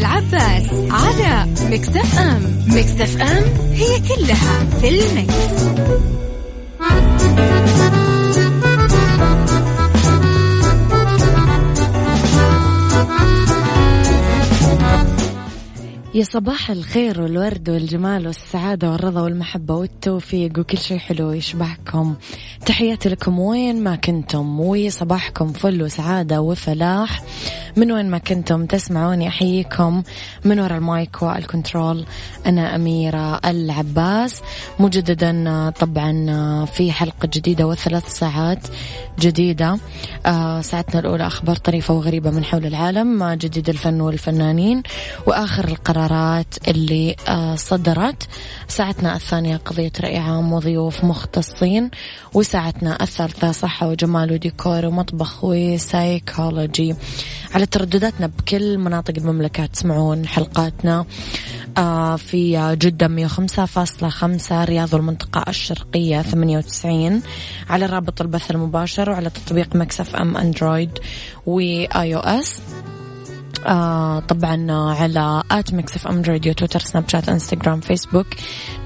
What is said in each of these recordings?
العباس على مكتف أم مكتف أم هي كلها في المكس. يا صباح الخير والورد والجمال والسعادة والرضا والمحبة والتوفيق وكل شيء حلو يشبهكم. تحياتي لكم وين ما كنتم وصباحكم فل وسعادة وفلاح. من وين ما كنتم تسمعوني أحييكم من وراء المايك وال control. أنا أميرة العباس. مجددا طبعا في حلقة جديدة وثلاث ساعات جديدة. آه، ساعتنا الأولى أخبار طريفة وغريبة من حول العالم جديد الفن والفنانين وآخر القرارات اللي آه، صدرت. ساعتنا الثانية قضية رأي عام وضيوف مختصين وساعتنا الثالثة صحة وجمال وديكور ومطبخ وسايكولوجي. على تردداتنا بكل مناطق المملكة. تسمعون حلقاتنا آه، في جدة 105.5 رياض والمنطقة الشرقية 98 على رابط البث المباشر وعلى تطبيق ميكس إف إم Android و iOS آه طبعا على at ميكس إف إم راديو تويتر سناب شات إنستغرام فيسبوك.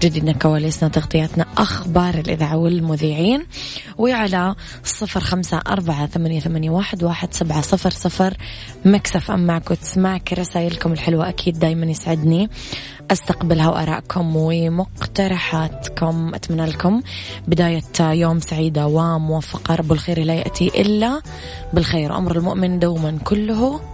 جديدنا كواليسنا تغطياتنا أخبار الإذاعة والمذيعين. وعلى صفر خمسة أربعة ثمانية, ثمانية واحد, واحد سبعة صفر صفر ميكس إف إم. معك وتسمعك رسائلكم الحلوة أكيد دايما يسعدني. أستقبلها وارائكم ومقترحاتكم. أتمنى لكم بداية يوم سعيدة وموفقة. رب الخير لا يأتي إلا بالخير. أمر المؤمن دوما كله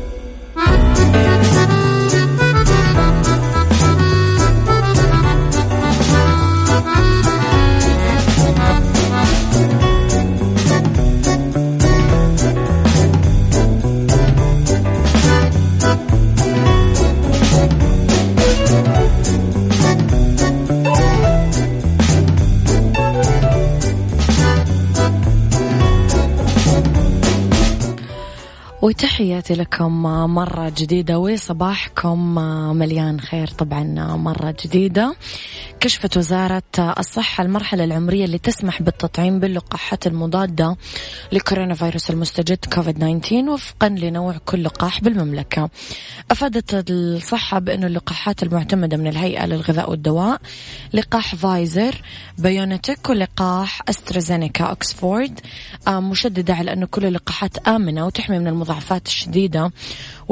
وتحياتي لكم مرة جديدة وصباحكم مليان خير طبعا مرة جديدة. كشفت وزارة الصحة المرحلة العمرية اللي تسمح بالتطعيم باللقاحات المضادة لكورونا فيروس المستجد كوفيد 19 وفقا لنوع كل لقاح بالمملكة. أفادت الصحة بأن اللقاحات المعتمدة من الهيئة للغذاء والدواء لقاح فايزر بايونتك ولقاح أسترازينيكا أكسفورد مشددة على أن كل اللقاحات آمنة وتحمي من المضاعفات الشديدة.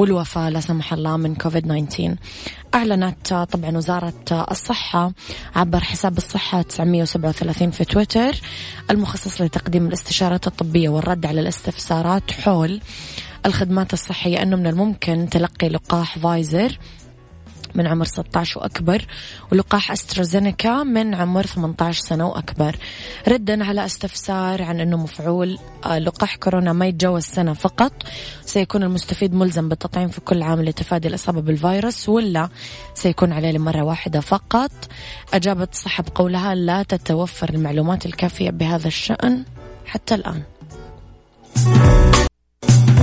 والوفاة لا سمح الله من كوفيد 19 أعلنت طبعا وزارة الصحة عبر حساب الصحة 937 في تويتر المخصص لتقديم الاستشارات الطبية والرد على الاستفسارات حول الخدمات الصحية أنه من الممكن تلقي لقاح فايزر من عمر 16 وأكبر ولقاح أسترازينيكا من عمر 18 سنة وأكبر. ردا على استفسار عن أنه مفعول آه، لقاح كورونا ما يتجاوز سنة فقط. سيكون المستفيد ملزم بالتطعيم في كل عام لتفادي الإصابة بالفيروس ولا سيكون عليه لمرة واحدة فقط. أجابت الصحة بقولها لا تتوفر المعلومات الكافية بهذا الشأن حتى الآن.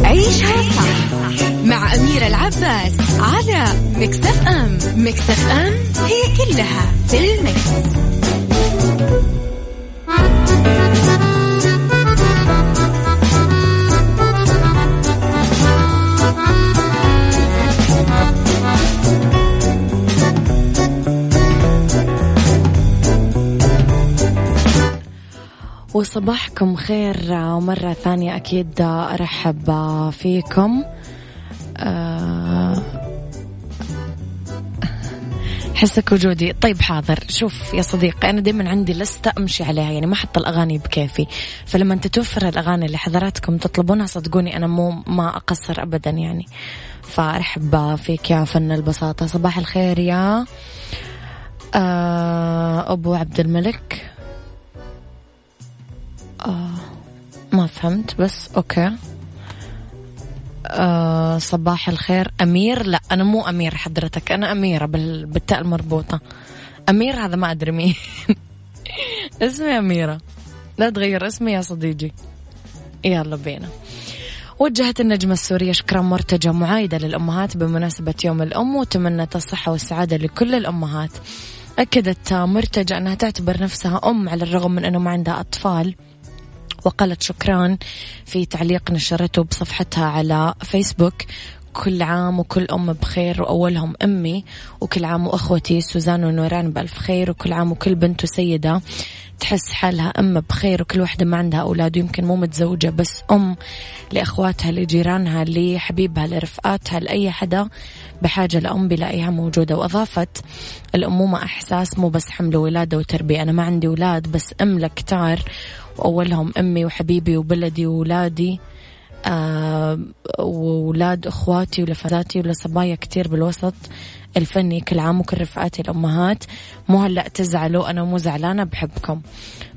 عيشها صح. مع أميرة العباس على مكتف أم مكتف أم هي كلها في المكس. وصباحكم خير. مرة ثانية أكيد أرحب فيكم. حسك وجودي. طيب حاضر. شوف يا صديقي أنا دايما عندي لستة أمشي عليها يعني ما أحط الأغاني بكيفي. فلما تتوفر الأغاني اللي حضراتكم تطلبونها صدقوني أنا مو ما أقصر أبدا يعني. فأرحب فيك يا فن البساطة. صباح الخير يا آه، أبو عبد الملك. آه ما فهمت بس أوكي. آه صباح الخير. أمير؟ لا أنا مو أمير حضرتك أنا أميرة بالتاء المربوطة أمير هذا ما أدري مين. اسمي أميرة. لا تغير اسمي يا صديقي. يلا بينا. وجهت النجمة السورية شكرا مرتجى معايدة للأمهات بمناسبة يوم الأم وتمنت الصحة والسعادة لكل الأمهات. أكدت مرتجى أنها تعتبر نفسها أم على الرغم من أنه ما عندها أطفال. وقالت شكرا في تعليق نشرته بصفحتها على فيسبوك كل عام وكل أم بخير وأولهم أمي وكل عام وأخوتي سوزان ونوران بألف خير وكل عام وكل بنت وسيدة. تحس حالها أم بخير وكل واحدة ما عندها أولاد ويمكن مو متزوجة بس أم لأخواتها لجيرانها لحبيبها لرفقاتها لأي حدا بحاجة لأم بلاقيها موجودة. وأضافت الأمومة إحساس مو بس حمل ولادة وتربية. أنا ما عندي أولاد بس أم لكتار وأولهم أمي وحبيبي وبلدي وولادي. وولاد اخواتي ولفزاتي ولصبايا كتير بالوسط الفني كل عام وكل رفقاتي الأمهات. مو هلأ تزعلوا أنا مو زعلانة بحبكم.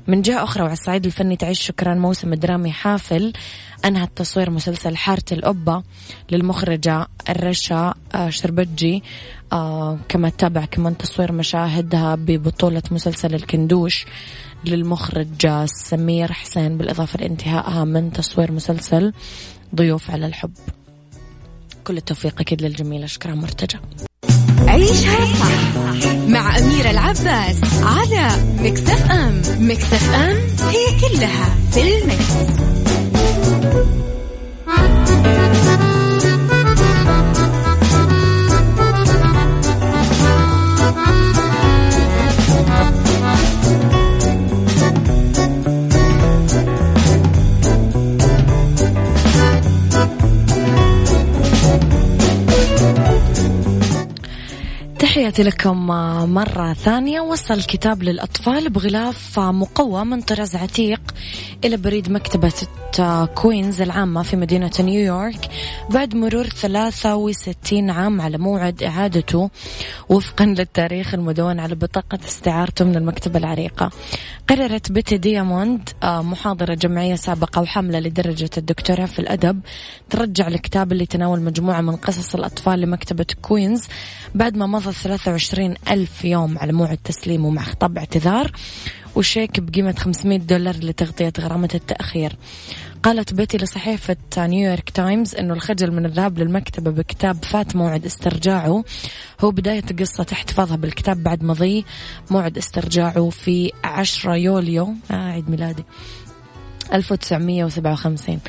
من جهة أخرى وعلى الصعيد الفني تعيش شكرا موسم درامي حافل. أنهى التصوير مسلسل حارة الأبة للمخرجة الرشا آه، شربتجي. آه كما تتابع كمان تصوير مشاهدها ببطولة مسلسل الكندوش. للمخرج سمير حسين بالإضافة لانتهائها من تصوير مسلسل ضيوف على الحب. كل التوفيق أكيد للجميلة شكرا مرتجى عيشها صح مع أميرة العباس على مكتف أم. مكتف أم هي كلها في المكس. تحياتي لكم مرة ثانية. وصل الكتاب للأطفال بغلاف مقوى من طراز عتيق إلى بريد مكتبة كوينز العامة في مدينة نيويورك بعد مرور 63 عام على موعد إعادته وفقا للتاريخ المدون على بطاقة استعارته من المكتبة العريقة. قررت بيتي دياموند محاضرة جمعية سابقة وحاملة لدرجة الدكتوراه في الأدب ترجع الكتاب اللي تناول مجموعة من قصص الأطفال لمكتبة كوينز بعد ما مضى 23 ألف يوم على موعد تسليمه مع خطاب اعتذار وشيك بقيمة 500 دولار لتغطية غرامة التأخير. قالت بيتي لصحيفة نيويورك تايمز أنه الخجل من الذهاب للمكتبة بكتاب فات موعد استرجاعه. هو بداية قصة احتفاظها بالكتاب بعد مضي موعد استرجاعه في 10 يوليو آه عيد ميلادي. 1957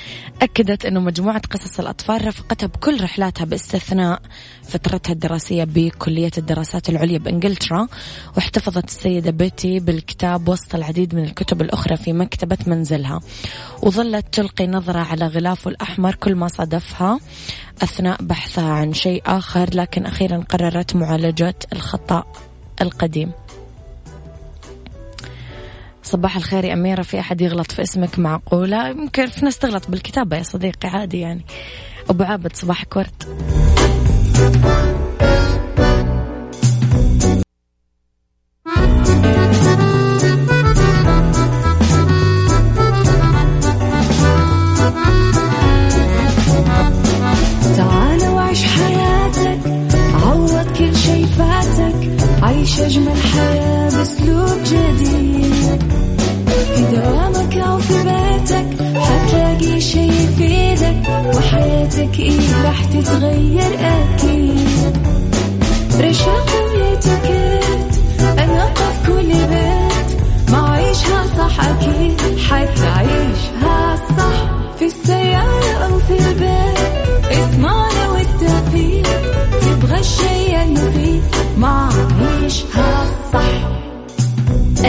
أكدت أنه مجموعة قصص الأطفال رافقتها بكل رحلاتها باستثناء فترتها الدراسية بكلية الدراسات العليا بإنجلترا واحتفظت السيدة بيتي بالكتاب وسط العديد من الكتب الأخرى في مكتبة منزلها. وظلت تلقي نظرة على غلافه الأحمر كل ما صادفها أثناء بحثها عن شيء آخر لكن أخيرا قررت معالجة الخطأ القديم. صباح الخير يا أميرة. في أحد يغلط في اسمك معقولة؟ يمكن في ناس تغلط بالكتابة يا صديقي عادي يعني. أبو عابد صباحك ورد عيش أجمل حياة بأسلوب جديد. في دوامك أو في بيتك حتلاقي شي يفيدك وحياتك إيه راح تتغير أكيد. رشاق ويتكت أنا في كل بيت ما عيشها صح أكيد حتعيشها صح في السيارة أو في البيت.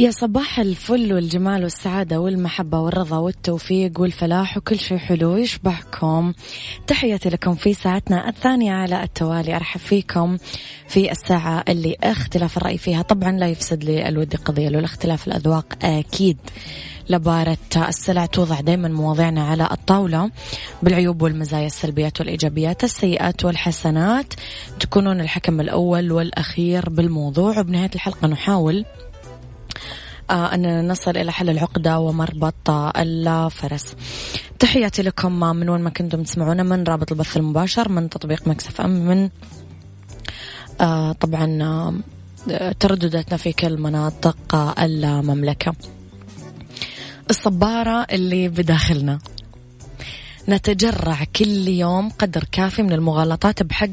يا صباح الفل والجمال والسعادة والمحبة والرضا والتوفيق والفلاح وكل شيء حلو يشبهكم. تحياتي لكم في ساعتنا الثانية على التوالي. أرحب فيكم في الساعة اللي اختلاف الرأي فيها. طبعا لا يفسد لي الود قضية الاختلاف الأذواق أكيد. لبارة السلع توضع دائما مواضيعنا على الطاولة. بالعيوب والمزايا السلبيات والإيجابيات السيئات والحسنات تكونون الحكم الأول والأخير بالموضوع. وبنهاية الحلقة نحاول أن نصل إلى حل العقدة ومربط الفرس. تحياتي لكم من وين ما كنتم تسمعونا من رابط البث المباشر من تطبيق مكسف أم من آه طبعا آه تردداتنا في كل مناطق المملكة. الصبارة اللي بداخلنا. نتجرع كل يوم قدر كافي من المغالطات بحق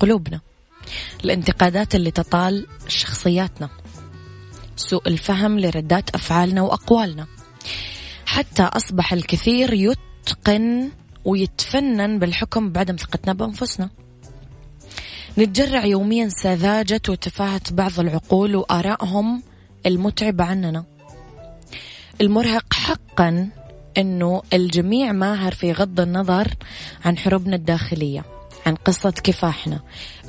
قلوبنا. الانتقادات اللي تطال شخصياتنا. سوء الفهم لردات أفعالنا وأقوالنا. حتى أصبح الكثير يتقن ويتفنن بالحكم بعدم ثقتنا بأنفسنا. نتجرع يوميا سذاجة وتفاهة بعض العقول وآرائهم المتعبة عننا. المرهق حقا أنه الجميع ماهر في غض النظر عن حروبنا الداخلية عن قصة كفاحنا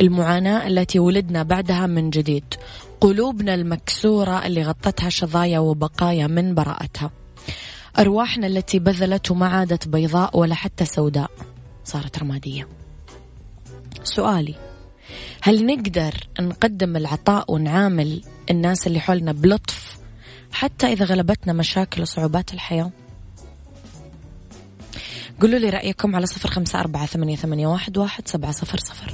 المعاناة التي ولدنا بعدها من جديد قلوبنا المكسورة اللي غطتها شظايا وبقايا من براءتها. أرواحنا التي بذلت وما عادت بيضاء ولا حتى سوداء. صارت رمادية. سؤالي هل نقدر نقدم العطاء ونعامل الناس اللي حولنا بلطف حتى إذا غلبتنا مشاكل وصعوبات الحياة؟ قولوا لي رأيكم على صفر خمسة أربعة ثمانية, واحد سبعة صفر صفر.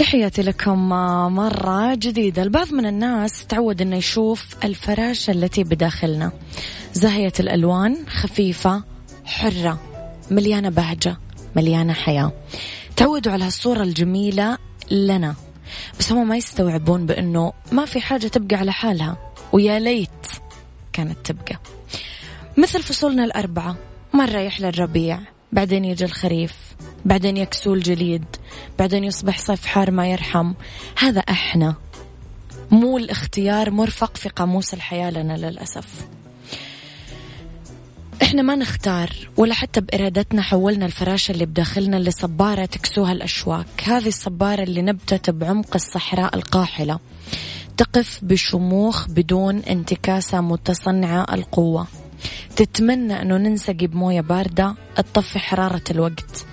تحياتي لكم مرة جديدة. البعض من الناس تعود أنه يشوف الفراشة التي بداخلنا. زاهية الألوان خفيفة حرة مليانة بهجة مليانة حياة. تعودوا على هالصورة الجميلة لنا. بس هم ما يستوعبون بأنه ما في حاجة تبقى على حالها. ويا ليت كانت تبقى. مثل فصولنا الأربعة مرة يحلى الربيع. بعدين يجي الخريف بعدين يكسو الجليد بعدين يصبح صيف حار ما يرحم. هذا أحنا. مو الاختيار مرفق في قاموس الحياة لنا للأسف. إحنا ما نختار ولا حتى بإرادتنا حولنا الفراشة اللي بداخلنا لصبارة تكسوها الأشواك. هذه الصبارة اللي نبتت بعمق الصحراء القاحلة. تقف بشموخ بدون انتكاسة متصنعة القوة. تتمنى أنه ننسقي بموية باردة تطفي حرارة الوقت.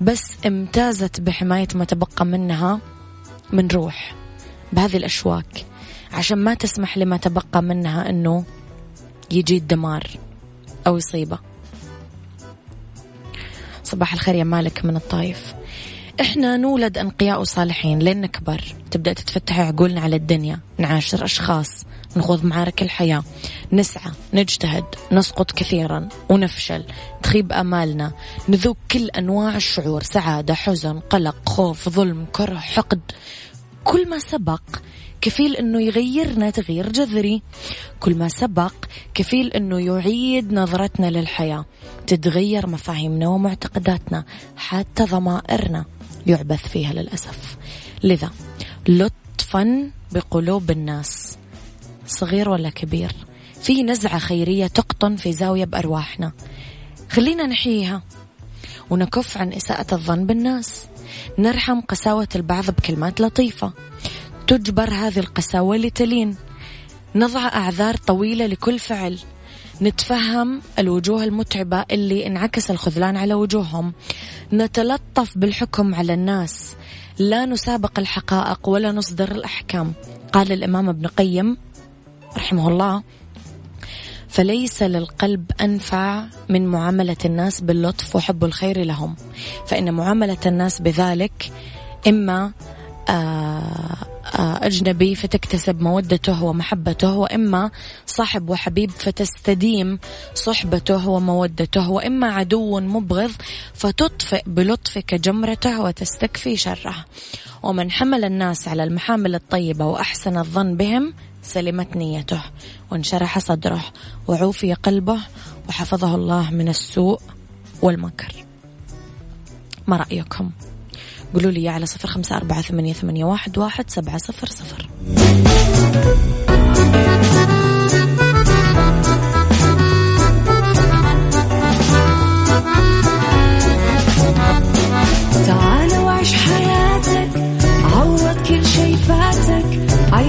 بس امتازت بحماية ما تبقى منها من روح بهذه الأشواك عشان ما تسمح لما تبقى منها أنه يجي الدمار أو يصيبه. صباح الخير يا مالك من الطايف. إحنا نولد أنقياء وصالحين لين نكبر. تبدأ تتفتح عقولنا على الدنيا. نعاشر أشخاص. نخوض معارك الحياة نسعى نجتهد نسقط كثيرا ونفشل تخيب أمالنا نذوق كل أنواع الشعور سعادة حزن قلق خوف ظلم كره حقد. كل ما سبق كفيل إنه يغيرنا تغيير جذري. كل ما سبق كفيل إنه يعيد نظرتنا للحياة. تتغير مفاهيمنا ومعتقداتنا حتى ضمائرنا يعبث فيها للأسف. لذا لطفا بقلوب الناس. صغير ولا كبير. في نزعة خيرية تقطن في زاوية بأرواحنا. خلينا نحييها ونكف عن إساءة الظن بالناس. نرحم قساوة البعض بكلمات لطيفة. تجبر هذه القساوة لتلين. نضع أعذار طويلة لكل فعل. نتفهم الوجوه المتعبة اللي انعكس الخذلان على وجوههم. نتلطف بالحكم على الناس. لا نسابق الحقائق ولا نصدر الأحكام. قال الإمام ابن قيم رحمه الله. فليس للقلب أنفع من معاملة الناس باللطف وحب الخير لهم. فإن معاملة الناس بذلك إما آه آه، أجنبي فتكتسب مودته ومحبته وإما صاحب وحبيب فتستديم صحبته ومودته وإما عدو مبغض فتطفئ بلطفك جمرته وتستكفي شره. ومن حمل الناس على المحامل الطيبة وأحسن الظن بهم سلمت نيته وانشرح صدره وعوفي قلبه وحفظه الله من السوء والمكر. ما رأيكم؟ قولوا لي على صفر خمسة أربعة ثمانية, ثمانية واحد, واحد سبعة صفر صفر. تعال وعيش حياتك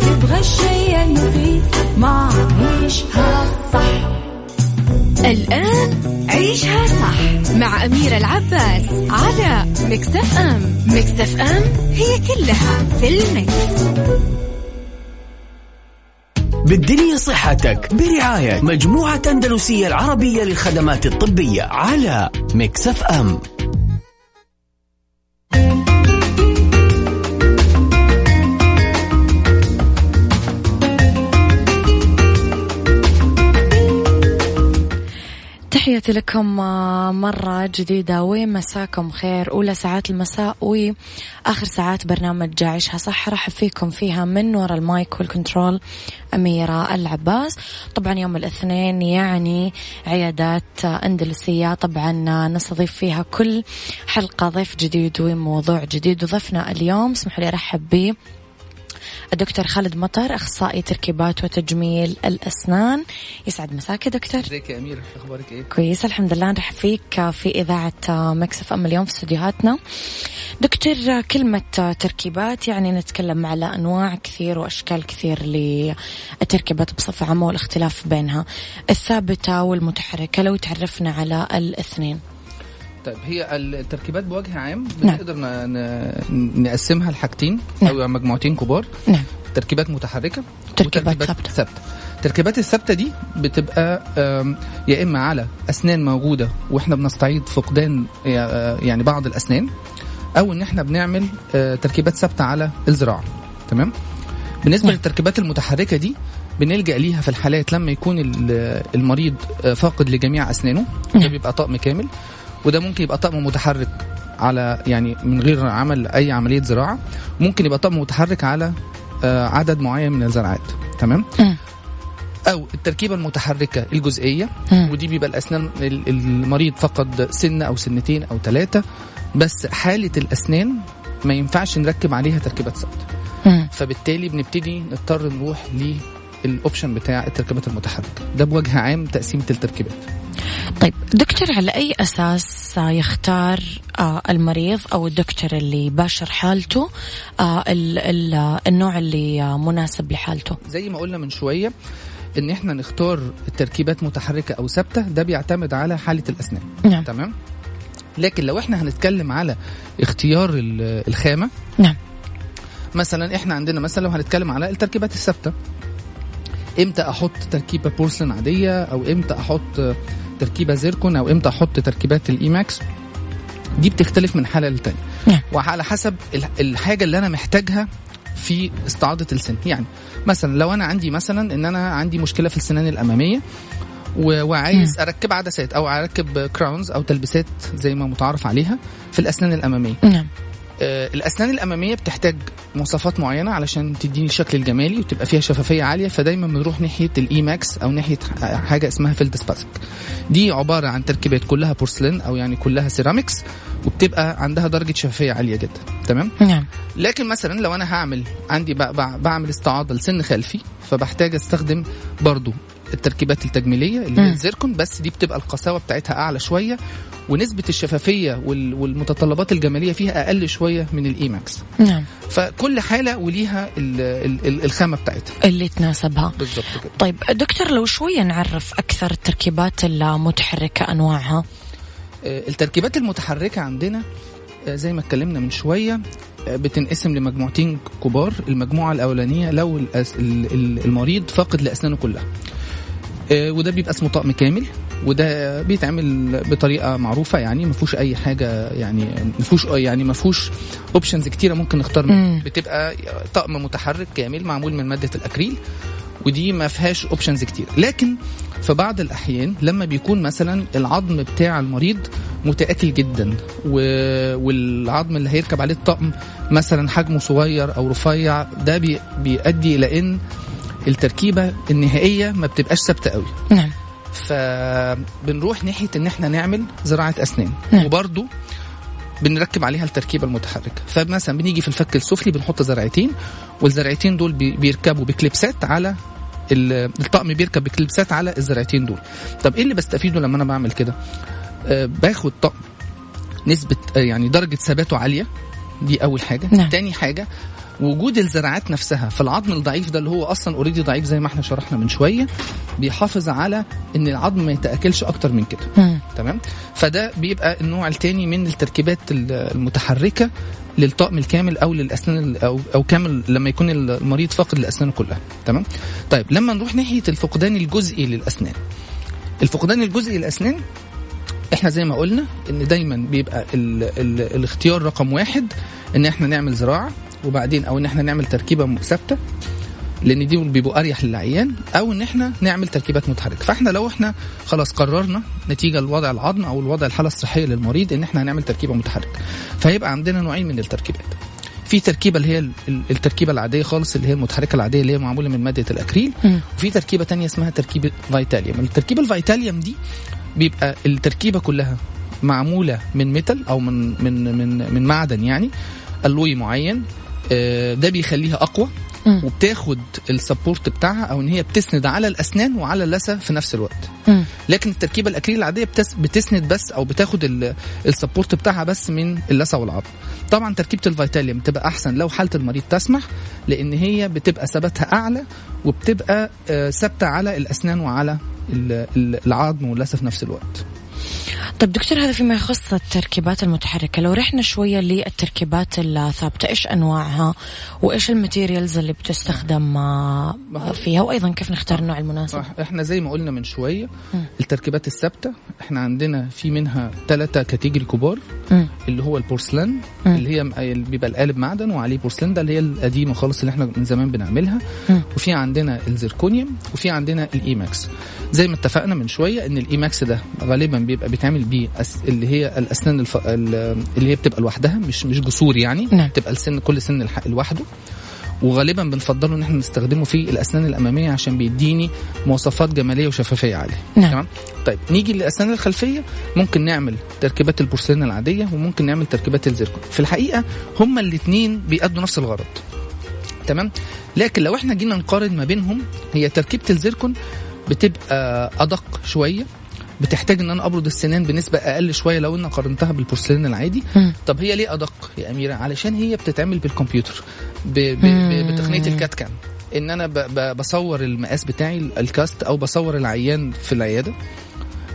تبغى الشي المفيد. ما عيشها صح. الآن عيشها صح مع أميرة العباس على ميكس إف إم. ميكس إف إم هي كلها في الميكس. بالدنيا صحتك برعاية مجموعة أندلسية العربية للخدمات الطبية على ميكس إف إم. تحياتي لكم آه، مرة جديدة. ومساكم خير. أولى ساعات المساء وآخر ساعات برنامج عيشها صح رحب فيكم فيها من وراء المايك والكنترول أميرة العباس. طبعا يوم الاثنين يعني عيادات أندلسية. طبعا نستضيف فيها كل حلقة ضيف جديد وموضوع جديد وضيفنا اليوم. اسمحوا لي أرحب بيه الدكتور خالد مطر أخصائي تركيبات وتجميل الأسنان. يسعد مساك دكتور. ازيك يا أمير أخبارك؟ إيه؟ كويس الحمد لله. نرحب فيك في إذاعة مكسف إم اليوم في استديوهاتنا دكتور كلمة تركيبات يعني نتكلم على أنواع كثير وأشكال كثير للتركيبات بصفة عامة والاختلاف بينها. الثابتة والمتحركة لو تعرفنا على الاثنين. طيب هي التركيبات بوجه عام نعم. بنقدر ن- ن- نقسمها لحاجتين نعم. أو مجموعتين كبار نعم تركيبات متحركة تركيبات ثابتة. ثابتة التركيبات الثابتة دي بتبقى يا إما على أسنان موجودة وإحنا بنستعيد فقدان آه، يعني بعض الأسنان أو إن إحنا بنعمل آه، تركيبات ثابتة على الزراعة تمام بالنسبة نعم. للتركيبات المتحركة دي بنلجأ ليها في الحالات لما يكون ال- المريض آه، فاقد لجميع أسنانه ده نعم. بيبقى طقم كامل وده ممكن يبقى طقم متحرك على يعني من غير عمل أي عملية زراعة. ممكن يبقى طقم متحرك على آه، عدد معين من الزرعات. تمام. أو التركيبة المتحركة الجزئية. ودي بيبقى الأسنان ال- المريض فقد سنه أو سنتين أو ثلاثة بس حالة الأسنان ما ينفعش نركب عليها تركيبات ثابته مم. فبالتالي بنبتدي نضطر نروح للأوبشن بتاع التركيبات المتحركة. ده بوجه عام تقسيمة التركيبات. طيب دكتور على أي أساس يختار آه، المريض أو الدكتور اللي باشر حالته آه، ال- ال- النوع اللي آه، مناسب لحالته؟ زي ما قلنا من شوية إن إحنا نختار التركيبات متحركة أو ثابتة ده بيعتمد على حالة الأسنان. نعم. تمام؟ لكن لو إحنا هنتكلم على اختيار ال- الخامة نعم. مثلا إحنا عندنا مثلا لو هنتكلم على التركيبات الثابتة إمتى أحط تركيبة بورسلين عادية أو إمتى أحط تركيبة زيركون أو إمتى أحط تركيبات ال E-max؟ دي بتختلف من حالة للتانية. نعم. وعلى حسب ال- الحاجة اللي أنا محتاجها في استعاضه السن. يعني مثلا لو أنا عندي مثلا إن أنا عندي مشكلة في السنان الأمامية وعايز أركب عدسات أو أركب crowns أو تلبيسات زي ما متعارف عليها في الأسنان الأمامية. نعم. الأسنان الأمامية بتحتاج مواصفات معينة علشان تديني الشكل الجمالي وتبقى فيها شفافية عالية فدايما بنروح ناحية ال E-max أو ناحية حاجة اسمها feldspathic. دي عبارة عن تركيبات كلها بورسلين أو يعني كلها ceramics وبتبقى عندها درجة شفافية عالية جدا. تمام؟ نعم. لكن مثلا لو أنا هعمل عندي بعمل استعاضة لسن خلفي فبحتاج أستخدم برضو التركيبات التجميلية اللي هي. الزيركون بس دي بتبقى القساوة بتاعتها أعلى شوية ونسبة الشفافية وال- والمتطلبات الجمالية فيها أقل شوية من ال E-max نعم. فكل حالة وليها ال- ال- ال- الخامة بتاعتها. اللي تناسبها. بالظبط كده. طيب دكتور لو شوية نعرف أكثر التركيبات المتحركة أنواعها. آه، التركيبات المتحركة عندنا آه، زي ما اتكلمنا من شوية آه، بتنقسم لمجموعتين كبار. المجموعة الأولانية لو المريض فاقد لأسنانه كلها. وده بيبقى اسمه طقم كامل. وده بيتعمل بطريقة معروفة يعني ما فيهوش أي حاجة يعني ما فيهوش يعني ما فيهوش options كتيرة ممكن نختار. منها. بتبقى طقم متحرك كامل معمول من مادة الأكريل ودي ما فيهاش options كتير لكن في بعض الأحيان لما بيكون مثلا العظم بتاع المريض متاكل جدا و... والعظم اللي هيركب عليه الطقم مثلا حجمه صغير أو رفيع ده بي... بيؤدي إلى إن التركيبة النهائية ما بتبقاش ثابتة قوي. نعم. فبنروح ناحية إن إحنا نعمل زراعة أسنان. نعم. وبرده بنركب عليها التركيبة المتحركة. فمثلا بنيجي في الفك السفلي بنحط زرعتين والزرعتين دول بي- بيركبوا بكليبسات على ال- الطقم بيركب بكليبسات على الزرعتين دول. طب إيه اللي بستفيده لما أنا بعمل كده؟ آه باخد طقم نسبة آه يعني درجة ثباته عالية. دي أول حاجة. نعم. تاني حاجة وجود الزراعات نفسها في العظم الضعيف ده اللي هو أصلا already ضعيف زي ما إحنا شرحنا من شوية بيحافظ على إن العظم ما يتأكلش أكتر من كده. تمام؟ فده بيبقى النوع الثاني من التركيبات ال- المتحركة للطقم الكامل أو للأسنان أو أو كامل لما يكون المريض فاقد الأسنان كلها. تمام؟ طيب لما نروح ناحية الفقدان الجزئي للأسنان. الفقدان الجزئي للأسنان إحنا زي ما قلنا إن دايما بيبقى ال ال الاختيار رقم واحد إن إحنا نعمل زراعة. وبعدين أو إن إحنا نعمل تركيبة ثابتة لأن دي بيبقوا أريح للعيان أو إن إحنا نعمل تركيبات متحركة. فإحنا لو إحنا خلاص قررنا نتيجة لوضع العظم أو الوضع الحالة الصحية للمريض إن إحنا هنعمل تركيبة متحركة. فهيبقى عندنا نوعين من التركيبات. في تركيبة اللي هي ال- ال- التركيبة العادية خالص اللي هي المتحركة العادية اللي هي معمولة من مادة الأكريل. وفي تركيبة تانية اسمها تركيبة فيتاليوم. التركيبة الفيتاليوم دي بيبقى التركيبة كلها معمولة من ميتال أو من من من من معدن يعني ألوي معين ده بيخليها أقوى. وبتاخد ال support بتاعها أو إن هي بتسند على الأسنان وعلى اللثة في نفس الوقت. لكن التركيبة الأكريل العادية بتس بتسند بس أو بتاخد ال- support بتاعها بس من اللثة والعظم طبعا تركيبة ال vitallium بتبقى أحسن لو حالة المريض تسمح لأن هي بتبقى ثباتها أعلى وبتبقى آه، ثابتة على الأسنان وعلى ال- ال- العظم واللثة في نفس الوقت طيب دكتور هذا فيما يخص التركيبات المتحركة لو رحنا شوية للتركيبات الثابتة إيش أنواعها وإيش ال materials اللي بتستخدم آه، فيها وأيضا كيف نختار النوع المناسب صح إحنا زي ما قلنا من شوية مم. التركيبات الثابتة إحنا عندنا في منها ثلاثة category كبار. اللي هو البورسلان اللي هي بيبقى القالب معدن وعليه بورسلان ده اللي هي القديمة خالص اللي إحنا من زمان بنعملها. وفي عندنا ال zirconium وفي عندنا ال E-max زي ما اتفقنا من شوية إن ال E-max ده غالبا بيبقى بيتعمل بيه أس... اللي هي الأسنان الف... ال- اللي هي بتبقى لوحدها مش مش جسور يعني نعم. بتبقى السن كل سن الح... لوحده وغالبا بنفضله إن إحنا نستخدمه في الأسنان الأمامية عشان بيديني مواصفات جمالية وشفافية عالية. نعم. تمام؟ طيب نيجي للأسنان الخلفية. ممكن نعمل تركيبات البورسلين العادية وممكن نعمل تركيبات الزيركون. في الحقيقة هما الاثنين بيأدوا نفس الغرض. تمام؟ لكن لو إحنا جينا نقارن ما بينهم هي تركيبة الزيركون بتبقى أدق شوية بتحتاج إن أنا أبرد السنان بنسبة أقل شوية لو أنا قارنتها بالبورسلين العادي مم. طب هي ليه أدق يا أميرة علشان هي بتتعمل بالكمبيوتر ب ب مم. ب بتقنية ال CAD/CAM إن أنا ب بصور المقاس بتاعي ال cast أو بصور العيان في العيادة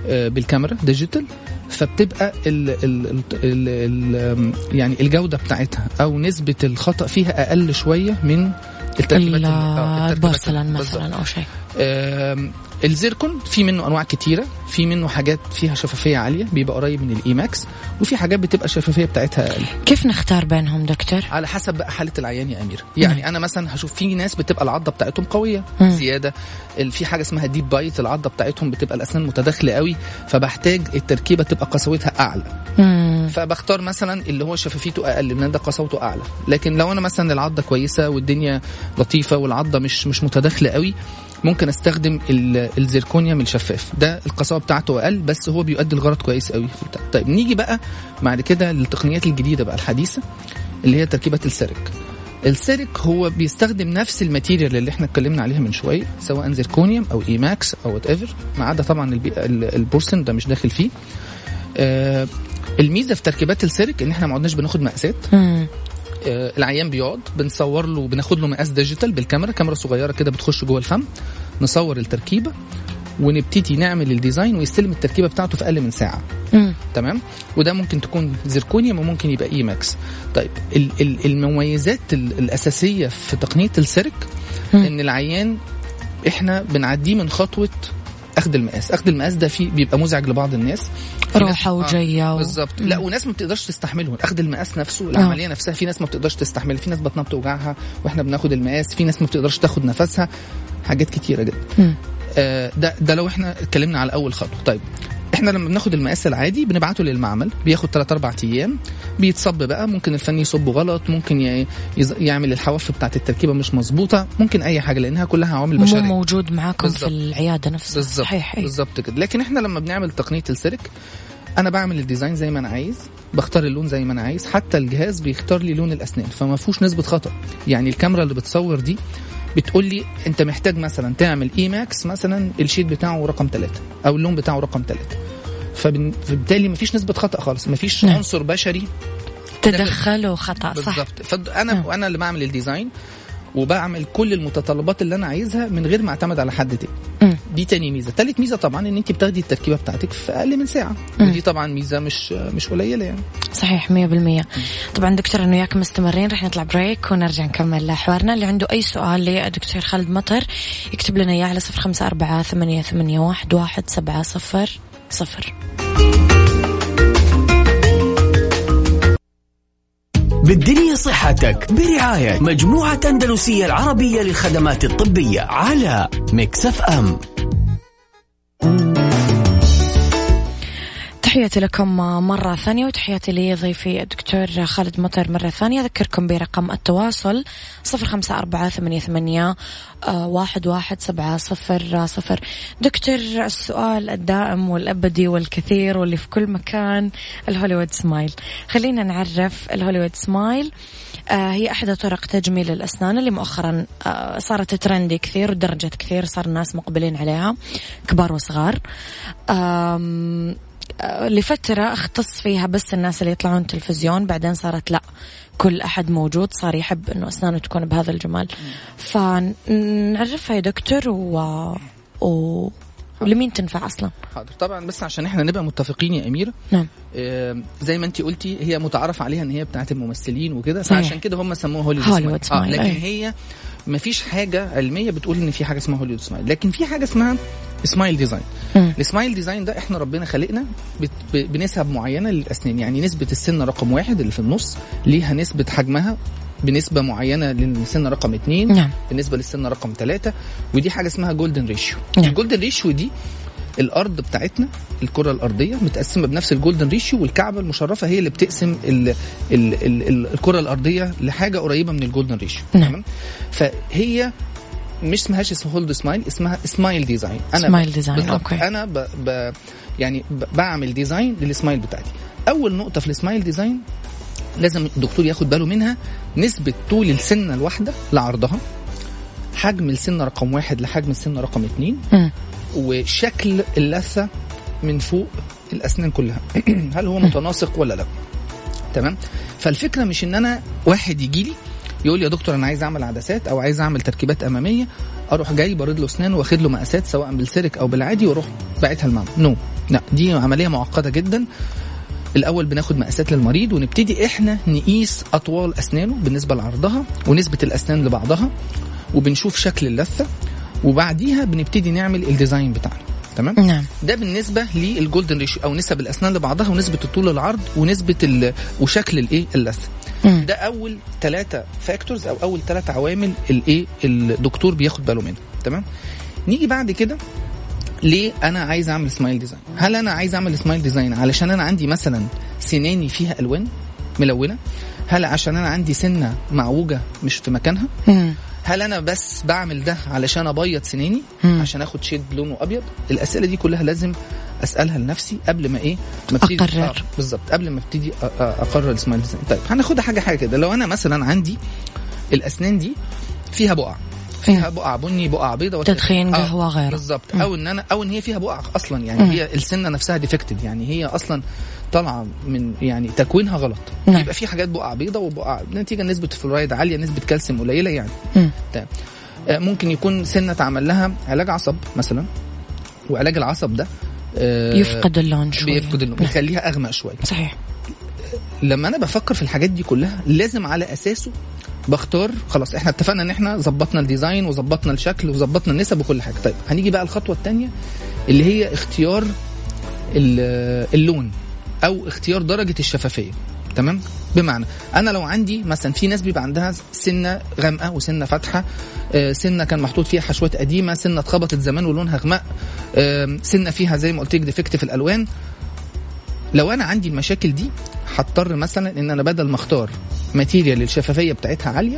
آه، بالكاميرا digital فبتبقى ال ال ال ال ال يعني الجودة بتاعتها أو نسبة الخطأ فيها أقل شوية من التركيبات ال- آه، التركيبات البورسلان بالظبط. مثلا أو شيء الزيركون في منه أنواع كتيرة في منه حاجات فيها شفافية عالية بيبقى قريب من ال E-max وفي حاجات بتبقى الشفافية بتاعتها أقل. كيف نختار بينهم دكتور؟ على حسب بقى حالة العيان يا اميره يعني أنا مثلا هشوف في ناس بتبقى العضة بتاعتهم قوية مم. زيادة في حاجة اسمها ديب بايت العضة بتاعتهم بتبقى الأسنان متداخلة قوي فبحتاج التركيبة تبقى قسوتها أعلى. مم. فبختار مثلا اللي هو شفافيته أقل لأن ده قسوته أعلى. لكن لو أنا مثلا العضة كويسة والدنيا لطيفة والعضة مش مش متداخلة قوي ممكن استخدم ال- الزيركونيوم الشفاف. ده القساوه بتاعته أقل بس هو بيؤدي الغرض كويس قوي. طيب نيجي بقى بعد كده للتقنيات الجديدة بقى الحديثة اللي هي تركيبة ال CEREC. ال CEREC هو بيستخدم نفس ال material اللي إحنا اتكلمنا عليها من شوية سواء زيركونيوم أو E-max أو whatever ما عدا طبعا البي... ال- البورسلين ده مش داخل فيه. آه الميزة في تركيبات ال CEREC إن إحنا ما عدناش بناخد مقاسات. العيان بيقعد بنصور له بناخد له مقاس digital بالكاميرا كاميرا صغيرة كده بتخش جوه الفم نصور التركيبة ونبتدي نعمل ال design ويستلم التركيبة بتاعته في أقل من ساعة مم. تمام وده ممكن تكون زيركونيوم وممكن يبقى E-max طيب ال- ال- المميزات ال- الأساسية في تقنية ال CEREC. إن العيان إحنا بنعديه من خطوة أخذ المقاس. أخذ المقاس ده فيه بيبقى مزعج لبعض الناس. في ناس- روحة وجاية و- بالظبط. لا وناس ما بتقدرش تستحمله أخذ المقاس نفسه العملية نفسها في ناس ما بتقدرش تستحمل. في ناس بطنها بتوجعها وإحنا بناخد المقاس. في ناس ما بتقدرش تاخد نفسها. حاجات كتيرة جدا. آه، ده ده لو إحنا اتكلمنا على أول خطوة. طيب إحنا لما بناخد المقاس العادي بنبعته للمعمل بياخد 3 4 أيام بيتصب بقى ممكن الفني يصبه غلط ممكن يعمل الحواف بتاعت التركيبة مش مظبوطة ممكن أي حاجة لأنها كلها عوامل مو بشرية. موجود معاكم في بالضبط. العيادة نفسها. صحيح. بالظبط كده. لكن إحنا لما بنعمل تقنية ال CEREC أنا بعمل ال design زي ما أنا عايز بختار اللون زي ما أنا عايز حتى الجهاز بيختار لي لون الأسنان فما فيهوش نسبة خطأ. يعني الكاميرا اللي بتصور دي بتقول لي انت محتاج مثلا تعمل E-max مثلا ال shade بتاعه رقم ثلاثة أو اللون بتاعه رقم ثلاثة فبالتالي مفيش نسبة خطأ خالص مفيش نعم. عنصر بشري تدخل وخطأ صح بالظبط فانا نعم. وأنا اللي بعمل ال design وبعمل كل المتطلبات اللي أنا عايزها من غير ما أعتمد على حد تاني. مم. دي تاني ميزة. تالت ميزة طبعا إن أنت بتاخدي التركيبة بتاعتك في أقل من ساعة. مم. ودي طبعا ميزة مش مش قليلة يعني. صحيح 100% طبعا دكتور إنه وياك مستمرين رح نطلع break ونرجع نكمل حوارنا. اللي عنده أي سؤال لدكتور خالد مطر يكتب لنا إياه على صفر خمسة أربعة ثمانية, ثمانية واحد, واحد سبعة صفر صفر. بالدنيا صحتك برعاية مجموعة أندلسية العربية للخدمات الطبية على Mix FM. تحياتي لكم مرة ثانية وتحياتي لضيفي الدكتور خالد مطر مرة ثانية. أذكركم برقم التواصل صفر خمسة أربعة ثمانية, ثمانية واحد, واحد سبعة صفر صفر. دكتور السؤال الدائم والأبدي والكثير واللي في كل مكان الهوليوود سمايل. خلينا نعرف الهوليوود سمايل. آه، هي أحدى طرق تجميل الأسنان اللي مؤخرا آه، صارت ترندي كثير ودرجت كثير صار الناس مقبلين عليها كبار وصغار. لفترة اختص فيها بس الناس اللي يطلعون تلفزيون بعدين صارت لا كل أحد موجود صار يحب أنه أسنانه تكون بهذا الجمال. فنعرفها يا دكتور و... و... ولمين تنفع أصلا؟ حاضر. طبعا بس عشان إحنا نبقى متفقين يا أميرة نعم. آه، زي ما انت قلتي هي متعارف عليها إن هي بتاعت الممثلين وكده. فعشان كده هم سموها هوليوود هوليوود آه لكن أي. هي ما فيش حاجة علمية بتقول إن في حاجة اسمها Hollywood smile. لكن في حاجة اسمها smile design. ال smile design ده إحنا ربنا خلقنا بنسب معينة للأسنان. يعني نسبة السن رقم واحد اللي في النص ليها نسبة حجمها بنسبة معينة للسن رقم اتنين نعم. بالنسبة للسن رقم ثلاثة ودي حاجة اسمها golden ratio نعم. ال golden ratio دي الأرض بتاعتنا الكرة الأرضية متقسمة بنفس ال golden ratio والكعبة المشرفة هي اللي بتقسم ال ال ال ال الكرة الأرضية لحاجة قريبة من ال golden ratio نعم. تمام؟ فهي مش اسمهاش اسمها Hollywood smile اسمها smile design smile design،. okay. أنا ب ب يعني ب بعمل design لل smile بتاعتي أول نقطة في ال smile design لازم الدكتور ياخد باله منها نسبة طول السنة الواحدة لعرضها حجم السنة رقم واحد لحجم السنة رقم اتنين مم. وشكل اللثة من فوق الأسنان كلها هل هو متناسق ولا لا تمام فالفكرة مش إن أنا واحد يجي لي يقول لي يا دكتور أنا عايز أعمل عدسات أو عايز أعمل تركيبات أمامية أروح جاي برد له أسنان وأخد له مقاسات سواء بالسيرك أو بالعادي وأروح باعتها المعمل. نو. لا دي عملية معقدة جدا. الأول بناخد مقاسات للمريض ونبتدي إحنا نقيس أطوال أسنانه بالنسبة لعرضها ونسبه الأسنان لبعضها وبنشوف شكل اللثة وبعديها بنبتدي نعمل ال design بتاعنا. تمام؟ نعم. ده بالنسبة لل golden ratio أو نسب الأسنان لبعضها ونسبه الطول العرض ونسبه. وشكل الإيه؟ اللثة. مم. ده أول ثلاثة factors أو أول ثلاثة عوامل الايه الدكتور بياخد باله منها تمام نيجي بعد كده ليه أنا عايز أعمل smile design هل أنا عايز أعمل smile design علشان أنا عندي مثلا سناني فيها ألوان ملونة هل عشان أنا عندي سنة معوجة مش في مكانها مم. هل أنا بس بعمل ده علشان أبيض سناني مم. عشان آخد shade لونه أبيض الأسئلة دي كلها لازم أسألها لنفسي قبل ما إيه ما. آه بالظبط قبل ما ابتدي أقرر design طيب هناخدها حاجة حاجة كده لو أنا مثلا عندي الأسنان دي فيها بقع فيها بقع بني بقع بيضاء تدخين قهوة غيره. بالظبط. أو إن أنا أو إن هي فيها بقع أصلا يعني مم. هي السنة نفسها defected يعني هي أصلا طالعة من يعني تكوينها غلط نعم. يبقى في حاجات بقع بيضاء وبقع نتيجة نسبة الفلورايد عالية نسبة كالسيوم قليلة يعني. تمام آه، ممكن يكون سنة اتعمل لها علاج عصب مثلا وعلاج العصب ده آه، يفقد اللون شوي بيفقد اللون نعم. بيخليها أغمق شوية. صحيح. لما أنا بفكر في الحاجات دي كلها لازم على أساسه بختار خلاص إحنا اتفقنا إن إحنا ظبطنا ال design وظبطنا الشكل وظبطنا النسب وكل حاجة. طيب هنيجي بقى الخطوة الثانية اللي هي اختيار ال- اللون أو اختيار درجة الشفافية. تمام؟ بمعنى أنا لو عندي مثلا في ناس بيبقى عندها سنة غامقة وسنة فاتحة سنة كان محطوط فيها حشوات قديمة سنة اتخبطت زمان ولونها غمق آم، سنة فيها زي ما قلت لك defect في الألوان. لو أنا عندي المشاكل دي هضطر مثلا إن أنا بدل ما أختار material الشفافيه بتاعتها عالية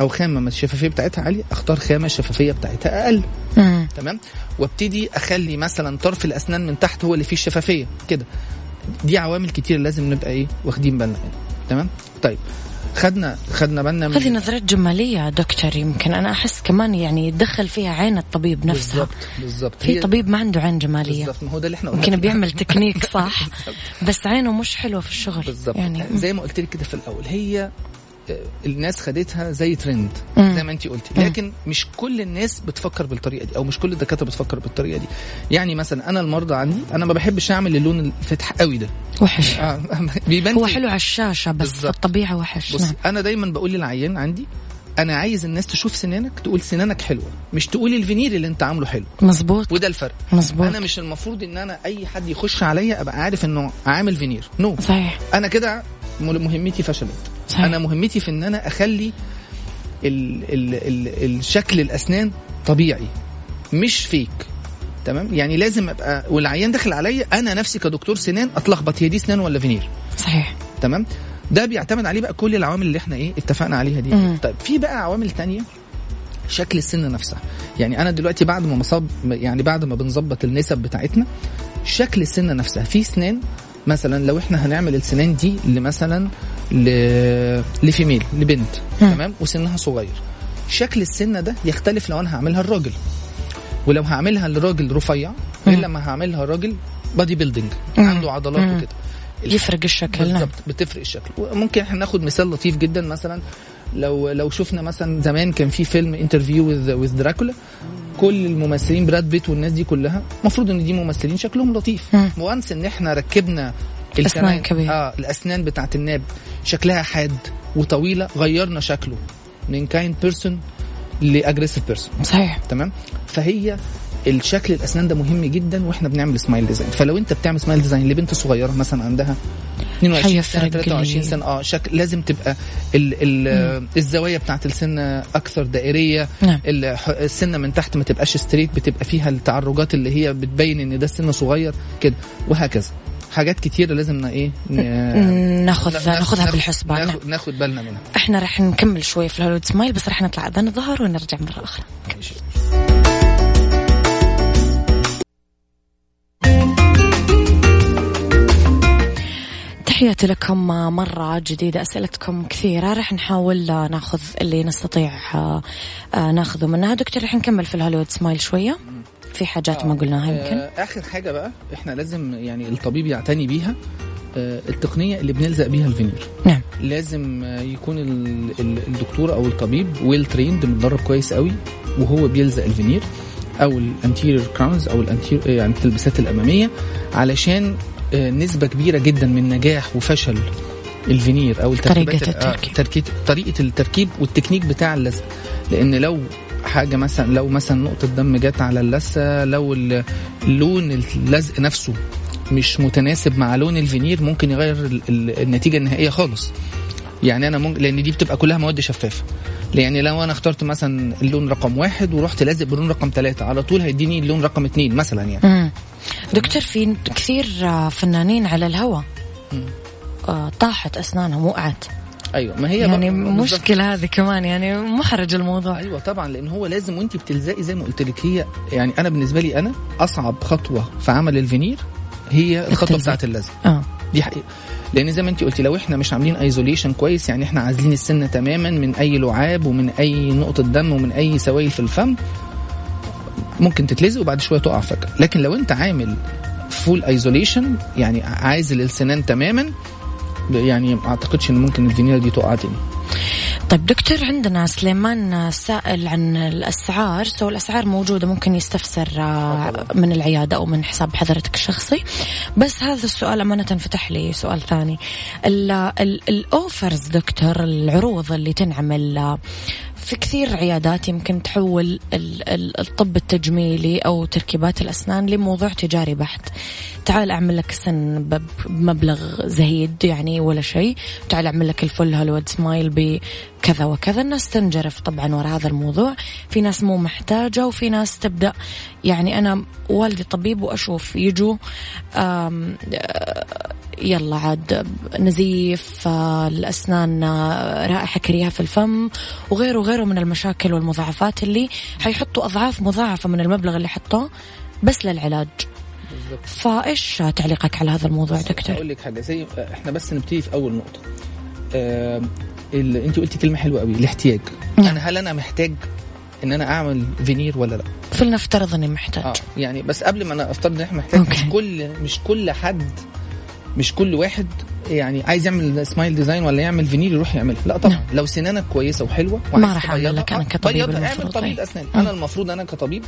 أو خامة الشفافية بتاعتها عالية أختار خامة الشفافية بتاعتها أقل. مم. تمام؟ وابتدي أخلي مثلا طرف الأسنان من تحت هو اللي فيه الشفافية كده. دي عوامل كتير لازم نبقى إيه واخدين بالنا منها. تمام؟ طيب. خدنا خدنا بالنا من هذه نظرات جمالية دكتور يمكن أنا أحس كمان يعني يدخل فيها عين الطبيب نفسها. بالظبط بالظبط في طبيب ما عنده عين جمالية. بالظبط ما هو ده اللي إحنا يمكن بيعمل تكنيك صح؟ بس عينه مش حلوة في الشغل بالظبط يعني. زي ما قلت لك كده في الأول هي الناس خدتها زي ترند. زي ما انت قلتي. لكن مش كل الناس بتفكر بالطريقة دي أو مش كل الدكاترة بتفكر بالطريقة دي. يعني مثلا أنا المرضى عندي أنا ما بحبش أعمل اللون الفاتح قوي ده. وحش. آه، بيبان هو حلو على الشاشة بس في بالظبط. الطبيعة وحش. بص نعم. أنا دايما بقول للعيان عندي أنا عايز الناس تشوف سنانك تقول سنانك حلوة مش تقول الفينير اللي أنت عامله حلو. مظبوط. وده الفرق. مظبوط. أنا مش المفروض إن أنا أي حد يخش عليا أبقى عارف إنه عامل veneer no صحيح. أنا كده مهمتي فشلت. صحيح. أنا مهمتي في إن أنا أخلي ال ال ال الشكل الأسنان طبيعي مش فيك تمام؟ يعني لازم أبقى والعيان داخل عليا أنا نفسي كدكتور سنان أتلخبط هي دي سنان ولا فينير صحيح. تمام؟ ده بيعتمد عليه بقى كل العوامل اللي إحنا إيه اتفقنا عليها دي. مم. طيب في بقى عوامل تانية شكل السن نفسها يعني أنا دلوقتي بعد ما مصاب يعني بعد ما بنظبط النسب بتاعتنا شكل السنة نفسها في سنان مثلا لو إحنا هنعمل السنان دي لمثلا ل... ل female لبنت. تمام وسنها صغير شكل السنة ده يختلف لو أنا هعملها الراجل ولو هعملها لراجل رفيع غير. لما هعملها راجل body building. عنده عضلات. وكده يفرق الشكل بالظبط بتفرق الشكل وممكن إحنا ناخد مثال لطيف جدا مثلا لو لو شفنا مثلا زمان كان في فيلم Interview with دراكولا كل الممثلين براد بيت والناس دي كلها المفروض إن دي ممثلين شكلهم لطيف. once إن إحنا ركبنا أسنان ال canine- كبيرة. آه الأسنان بتاعت الناب شكلها حاد وطويلة غيرنا شكله من kind person ل aggressive person صحيح تمام فهي الشكل الأسنان ده مهم جدا وإحنا بنعمل smile design فلو أنت بتعمل smile design لبنت صغيرة مثلا عندها 22 سنة حيفرق 23 لي. سنة آه شكل لازم تبقى ال ال الزوايا بتاعت السنة أكثر دائرية. نعم. السنة من تحت ما تبقاش ستريت بتبقى فيها التعرجات اللي هي بتبين إن ده السن صغير كده وهكذا. حاجات كتيرة لازم إيه ن- ناخذ ناخ- ناخذها ناخ- بالحسبان. نعم. ناخد, ناخد بالنا منها. إحنا راح نكمل شوي في الهوليوود سمايل بس راح نطلع اذان الظهر ونرجع مرة أخرى. تحياتي لكم مرة جديدة. أسئلتكم كثيرة. راح نحاول ناخذ اللي نستطيع آه، آه، ناخذه منها. دكتور راح نكمل في ال Hollywood smile شوية. في حاجات ما قلناها يمكن. آه، آخر حاجة بقى إحنا لازم يعني الطبيب يعتني بيها آه، التقنية اللي بنلزق بيها الفينير نعم. لازم آه، يكون ال- ال- الدكتور أو الطبيب well trained متدرب كويس قوي وهو بيلزق الفينير أو ال anterior crowns أو ال anterior يعني التلبسات الأمامية علشان آه، نسبة كبيرة جدا من نجاح وفشل الفينير أو ال- آه، التركيب. تركيب طريقة التركيب والتكنيك بتاع اللزق لأن لو حاجة مثلا لو مثلا نقطة دم جت على اللثة لو لون اللزق نفسه مش متناسب مع لون الفينير ممكن يغير ال- ال- النتيجة النهائية خالص يعني أنا ممكن لأن دي بتبقى كلها مواد شفافة يعني لو أنا اخترت مثلا اللون رقم واحد ورحت لازق باللون رقم ثلاثة على طول هيديني اللون رقم اثنين مثلا يعني مم. دكتور في كثير آه، فنانين على الهواء. آه، طاحت أسنانهم وقعت أيوه ما هي يعني. مشكلة هذه كمان يعني محرج الموضوع أيوه طبعا لأن هو لازم وانت بتلزقي زي ما قلت لك هي يعني أنا بالنسبة لي أنا أصعب خطوة في عمل الفينير هي الخطوة. بتاعت اللزق آه دي حقيقة لأن زي ما انت قلتي لو إحنا مش عاملين isolation كويس يعني إحنا عازلين السنة تماما من أي لعاب ومن أي نقطة دم ومن أي سوائل في الفم ممكن تتلزق وبعد شوية تقع فجأة. لكن لو انت عامل full isolation يعني عازل السنان تماما يعني ما أعتقدش إن ممكن الفينير دي تقع تاني. طيب دكتور عندنا سليمان سائل عن الأسعار. so الأسعار موجودة ممكن يستفسر آه، من العيادة أو من حساب حضرتك الشخصي. بس هذا السؤال أمانة فتح لي سؤال ثاني. ال offers دكتور العروض اللي تنعمل آه، في كثير عيادات يمكن تحول الطب التجميلي أو تركيبات الأسنان لموضوع تجاري بحت. تعال أعمل لك سن بمبلغ زهيد يعني ولا شيء. تعال أعمل لك الفل هوليوود سمايل بكذا وكذا الناس تنجرف طبعا وراء هذا الموضوع في ناس مو محتاجة وفي ناس تبدأ يعني أنا والدي طبيب وأشوف يجوا يلا عاد نزيف آه، الأسنان آه، رائحة كريهة في الفم وغيره وغيره من المشاكل والمضاعفات اللي حيحطوا أضعاف مضاعفة من المبلغ اللي حطوه بس للعلاج فإيش تعليقك على هذا الموضوع دكتور؟ أقول لك حاجة زي إحنا بس نبتدي في أول نقطة. آه انت قلتي كلمة حلوة قوي الاحتياج. نعم. أنا هل أنا محتاج إن أنا أعمل فينير ولا لأ؟ فلنفترض إني محتاج. آه يعني بس قبل ما أنا أفترض إن إحنا محتاج okay. مش كل مش كل حد مش كل واحد يعني عايز يعمل smile design ولا يعمل فينيل يروح يعملها لأ طبعا نعم. لو سنانك كويسة وحلوة ما راح اعمل لك أنا كطبيب أعمل طبيب أسنان أنا المفروض أنا كطبيب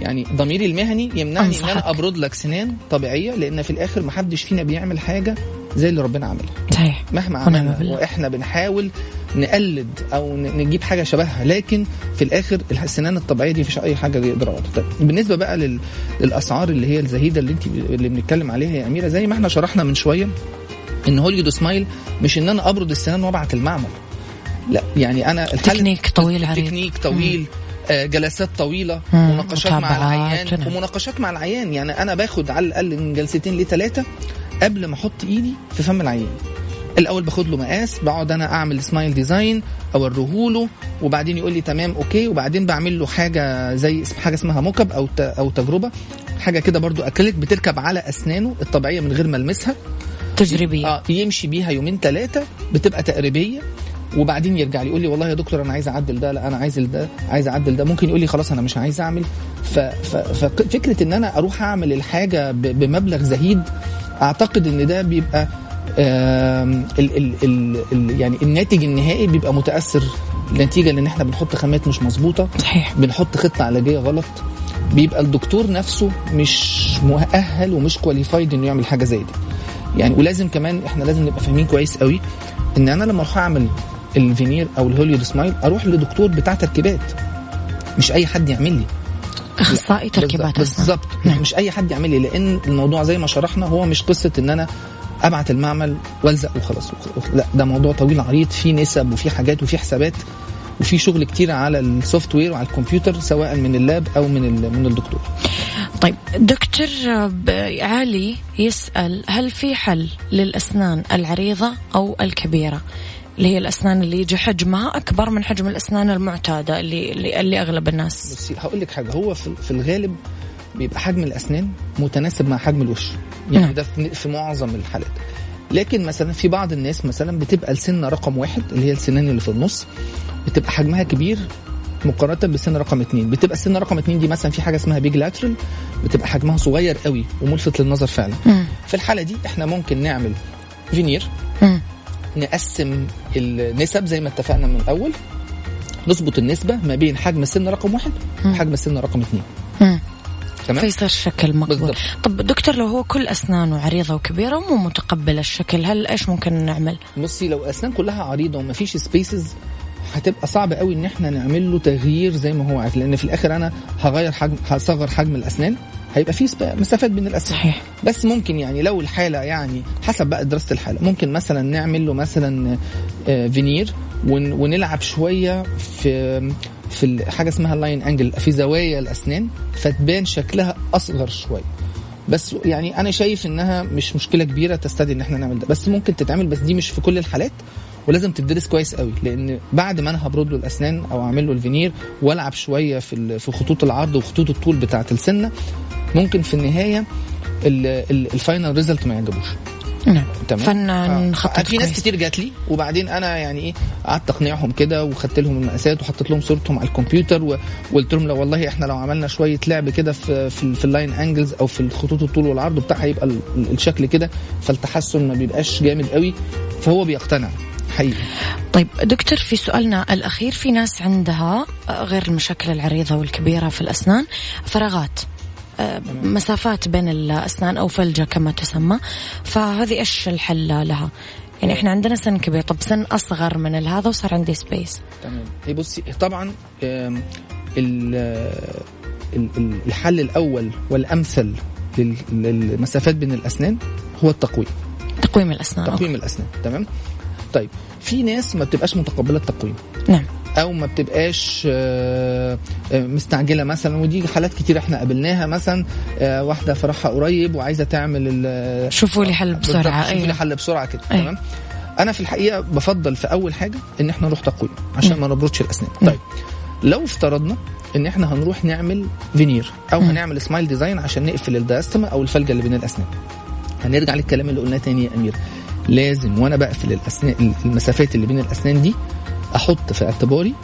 يعني ضميري المهني يمنعني إن أنا أبرد لك سنان طبيعية لأن في الآخر ما حدش فينا بيعمل حاجة زي اللي ربنا عملها. صحيح. مهما عملنا وإحنا بنحاول نقلد أو نجيب حاجة شبهها. لكن في الآخر السنان الطبيعية دي مفيش أي حاجة يقدر طيب بالنسبة بقى لل... للأسعار اللي هي الزهيدة اللي انت اللي بنتكلم عليها يا أميرة زي ما إحنا شرحنا من شوية إن Hollywood smile مش إن أنا أبرد السنان وأبعت المعمل. لا يعني أنا تكنيك طويل عريض تكنيك طويل مم. آه، جلسات طويلة مناقشات مع العيان ومناقشات مع العيان. يعني أنا باخد على الأقل من جلستين لثلاثه قبل ما أحط ايدي في فم العيان الأول باخد له مقاس بقعد أنا أعمل smile design اوريه له وبعدين يقول لي تمام okay وبعدين بعمل له حاجة زي حاجة اسمها mock-up أو أو تجربة. حاجة كده برضو اكليك بتركب على أسنانه الطبيعية من غير ما ألمسها. تجريبية. آه يمشي بيها يومين ثلاثة بتبقى تقريبية. وبعدين يرجع لي يقول لي والله يا دكتور أنا عايز أعدل ده لا أنا عايز ده عايز أعدل ده. ممكن يقول لي خلاص أنا مش عايز أعمل. ففكرة إن أنا أروح أعمل الحاجة بمبلغ زهيد أعتقد إن ده بيبقى ال ال ال ال يعني الناتج النهائي بيبقى متأثر نتيجة لأن إحنا بنحط خامات مش مظبوطة صحيح. بنحط خطة علاجية غلط بيبقى الدكتور نفسه مش مؤهل ومش qualified إنه يعمل حاجة زي دي. يعني ولازم كمان إحنا لازم نبقى فاهمين كويس قوي إن أنا لما أروح أعمل الفينير أو ال Hollywood smile أروح لدكتور بتاع تركيبات مش أي حد يعمل لي. أخصائي تركيبات بالظبط نعم. مش أي حد يعمل لي لأن الموضوع زي ما شرحنا هو مش قصة إن أنا أبعت المعمل وألزق وخلاص. لا ده موضوع طويل عريض فيه نسب وفيه حاجات وفيه حسابات وفي شغل كتير على ال software وعلى الكمبيوتر سواء من ال lab أو من من الدكتور. طيب دكتور علي يسأل هل في حل للأسنان العريضة أو الكبيرة؟ اللي هي الأسنان اللي يجي حجمها أكبر من حجم الأسنان المعتادة اللي اللي, اللي أغلب الناس بس هقول لك حاجة هو في, في الغالب بيبقى حجم الأسنان متناسب مع حجم الوش يعني م. ده في معظم الحالات لكن مثلا في بعض الناس مثلا بتبقى السنة رقم واحد اللي هي السنان اللي في النص بتبقى حجمها كبير مقارنة بالسن رقم اثنين بتبقى السن رقم اثنين دي مثلا في حاجة اسمها peg lateral بتبقى حجمها صغير قوي وملفت للنظر فعلا م. في الحالة دي إحنا ممكن نعمل فينير م. نقسم النسب زي ما اتفقنا من الأول نظبط النسبة ما بين حجم السن رقم واحد وحجم السن رقم اثنين تمام؟ فيصير شكل مقبول. بالضبط. طب دكتور لو هو كل اسنانه عريضه وكبيرة ومو متقبل الشكل هل إيش ممكن نعمل؟ بصي لو أسنان كلها عريضة وما فيش spaces هتبقى صعب قوي إن إحنا نعمل له تغيير زي ما هو عايز لأن في الآخر أنا هغير حجم هصغر حجم الأسنان. هيبقى في مسافات بين الاسنان صحيح. بس ممكن يعني لو الحالة يعني حسب بقى دراسة الحالة ممكن مثلا نعمل له مثلا آه، فينير ونلعب شوية في في حاجة اسمها ال line angle في زوايا الأسنان فتبان شكلها أصغر شوية. بس يعني أنا شايف إنها مش مشكلة كبيرة تستدعي إن إحنا نعمل ده. بس ممكن تتعمل بس دي مش في كل الحالات ولازم تدرس كويس قوي. لأن بعد ما أنا هبرد له الأسنان أو أعمل له الفينير وألعب شوية في في خطوط العرض وخطوط الطول بتاعة السنة ممكن في النهاية ال final result ما يعجبوش نعم تمام فنخطط آه. في ناس. كتير جات لي وبعدين أنا يعني إيه قعدت أقنعهم كده وخدت لهم المقاسات وحطيت لهم صورتهم على الكمبيوتر وقلت لهم لو والله إحنا لو عملنا شوية لعب كده في في, في ال line angles أو في الخطوط الطول والعرض بتاعها يبقى ال- ال- الشكل كده فالتحسن ما بيبقاش جامد قوي فهو بيقتنع حقيقي طيب دكتور في سؤالنا الأخير في ناس عندها غير المشاكل العريضة والكبيرة في الأسنان فراغات مسافات بين الأسنان أو فلجة كما تسمى. فهذه إيش الحل لها؟ يعني إحنا عندنا سن كبير طب سن أصغر من هذا وصار عندي سبيس تمام. هي بصي طبعا الحل الأول والأمثل لل- للمسافات بين الأسنان هو التقويم. تقويم الأسنان أوكي. تقويم الأسنان تمام؟ طيب في ناس ما بتبقاش متقبلة التقويم. نعم. أو ما بتبقاش آه، آه، مستعجلة مثلا. ودي حالات كتير إحنا قابلناها. مثلا آه، واحدة فرحها قريب وعايزة تعمل شوفوا لي حل بسرعة. شوفوا لي أيوة. حل بسرعة كده أيوة. تمام؟ أنا في الحقيقة بفضل في أول حاجة إن إحنا نروح تقويم عشان ما نبردش الأسنان. طيب لو افترضنا إن إحنا هنروح نعمل فينير أو هنعمل smile design عشان نقفل ال diastema أو الفلجة اللي بين الأسنان. هنرجع للكلام اللي قلناه تاني يا أميرة. لازم وأنا بقفل الأسنان المسافات اللي بين الأسنان دي أحط في اعتباري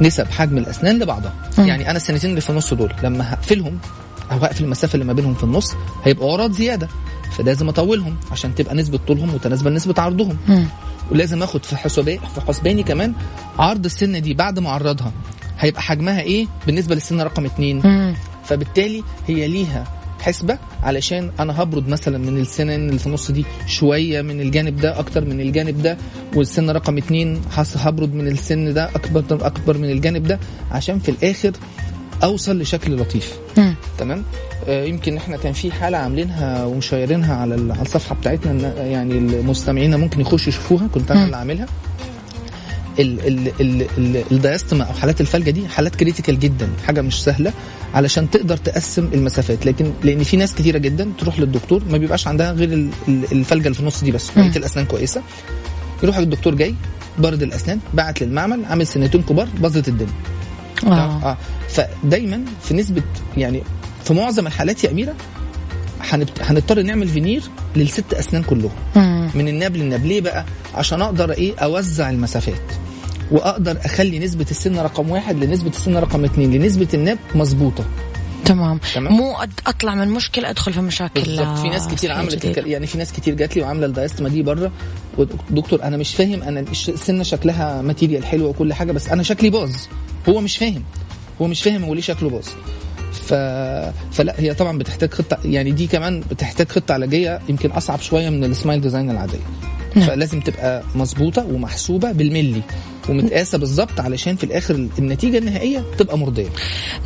نسب حجم الأسنان لبعضها. يعني أنا السنتين اللي في النص دول لما هقفلهم أو هقفل المسافة اللي ما بينهم في النص هيبقى عراض زيادة فلازم أطولهم عشان تبقى نسبة طولهم متناسبة لنسبة عرضهم. ولازم آخد في حسابي في حسباني كمان عرض السنة دي بعد ما أعرضها هيبقى حجمها إيه بالنسبة للسنه رقم اتنين. فبالتالي هي ليها حسبة علشان أنا هبرد مثلا من السنن اللي في النص دي شوية من الجانب ده أكتر من الجانب ده والسن رقم اتنين هبرد من السن ده اكبر أكبر من الجانب ده عشان في الآخر أوصل لشكل لطيف. تمام آه يمكن إحنا كان في حالة عاملينها ومشيرينها على ال- على الصفحة بتاعتنا يعني المستمعين ممكن يخشوا يشوفوها كنت أنا. اللي عاملها ال diastema أو حالات الفلجة دي حالات critical جدا حاجة مش سهلة علشان تقدر تقسم المسافات. لكن لأن في ناس كتيرة جدا تروح للدكتور ما بيبقاش عندها غير ال- ال- الفلجة اللي في النص دي بس بقية الأسنان كويسة. يروح للدكتور جاي برد الأسنان بعت للمعمل عامل سنتين كبار باظت الدنيا آه. آه. فدايما في نسبة يعني في معظم الحالات يا أميرة هنضطر نعمل فينير للست أسنان كلهم. مم. من الناب للناب ليه بقى؟ عشان أقدر إيه؟ أوزع المسافات. واقدر اخلي نسبة السن رقم واحد لنسبة السن رقم اتنين لنسبة الناب مظبوطة. تمام. تمام. مو أطلع من مشكلة أدخل في مشاكل. بالظبط. في ناس كتير عملت. الكل- يعني في ناس كتير جات لي وعاملة ال diastema دي بره ودكتور أنا مش فاهم أنا السنة شكلها material حلوة وكل حاجة بس أنا شكلي باظ. هو مش فاهم. هو مش فاهم هو ليه شكله باظ. ف... فلا هي طبعا بتحتاج خطة. يعني دي كمان بتحتاج خطة علاجية يمكن أصعب شوية من ال smile design العادية. نعم. فلازم تبقى مظبوطة ومحسوبة بالملي. ومتقاسة بالظبط علشان في الآخر النتيجة النهائية تبقى مرضية.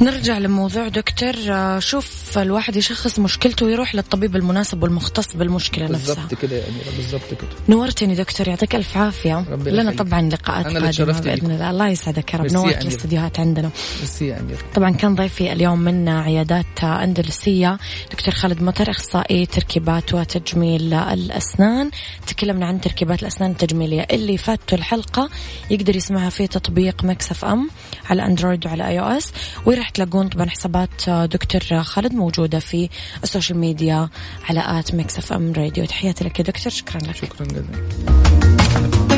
نرجع لموضوع دكتور. شوف الواحد يشخص مشكلته ويروح للطبيب المناسب والمختص بالمشكلة نفسها. بالظبط كده يا أميرة بالظبط كده. نورتني دكتور يعطيك ألف عافية. لنا. طبعا لقاءات أنا قادمة بإذن. الله. الله يسعدك يا رب. نورت. الاستديوهات عندنا. ميرسي يا أميرة. طبعا كان ضيفي اليوم من عيادات أندلسية دكتور خالد مطر أخصائي تركيبات وتجميل الأسنان. تكلمنا عن تركيبات الأسنان التجميلية اللي فاتوا الحلقة. يقدر يسمعها في تطبيق Mix FM على Android وعلى iOS وراح تلاقون طبعا حسابات دكتور خالد موجودة في ال social media على at Mix FM Radio. تحياتي لك يا دكتور شكرا لك. شكرا جزيلا.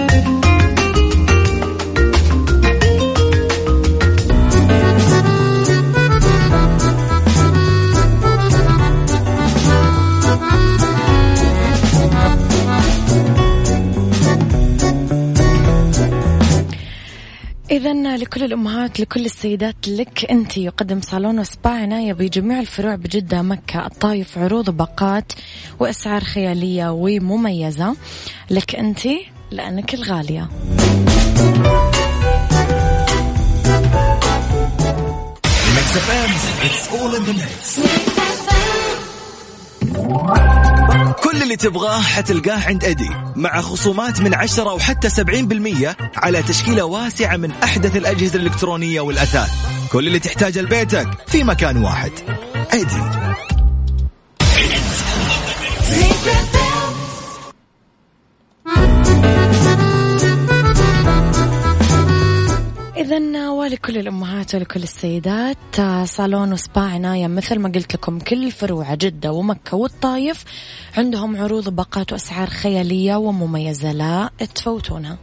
إذا لكل الأمهات لكل السيدات لك أنت يقدم صالون وسبا عناية بجميع الفروع بجدة مكة الطايف عروض وباقات وأسعار خيالية ومميزة. لك أنت لأنك الغالية. It's all in the mix. كل اللي تبغاه حتلقاه عند ايدي مع خصومات من 10 وحتى 70% على تشكيلة واسعة من أحدث الأجهزة الإلكترونية والأثاث. كل اللي تحتاجه لبيتك في مكان واحد. ايدي إذا ولكل الأمهات ولكل السيدات آه، صالون وسبا عناية مثل ما قلت لكم كل فروع جدة ومكة والطايف عندهم عروض باقات وأسعار خيالية ومميزة. لا تفوتونها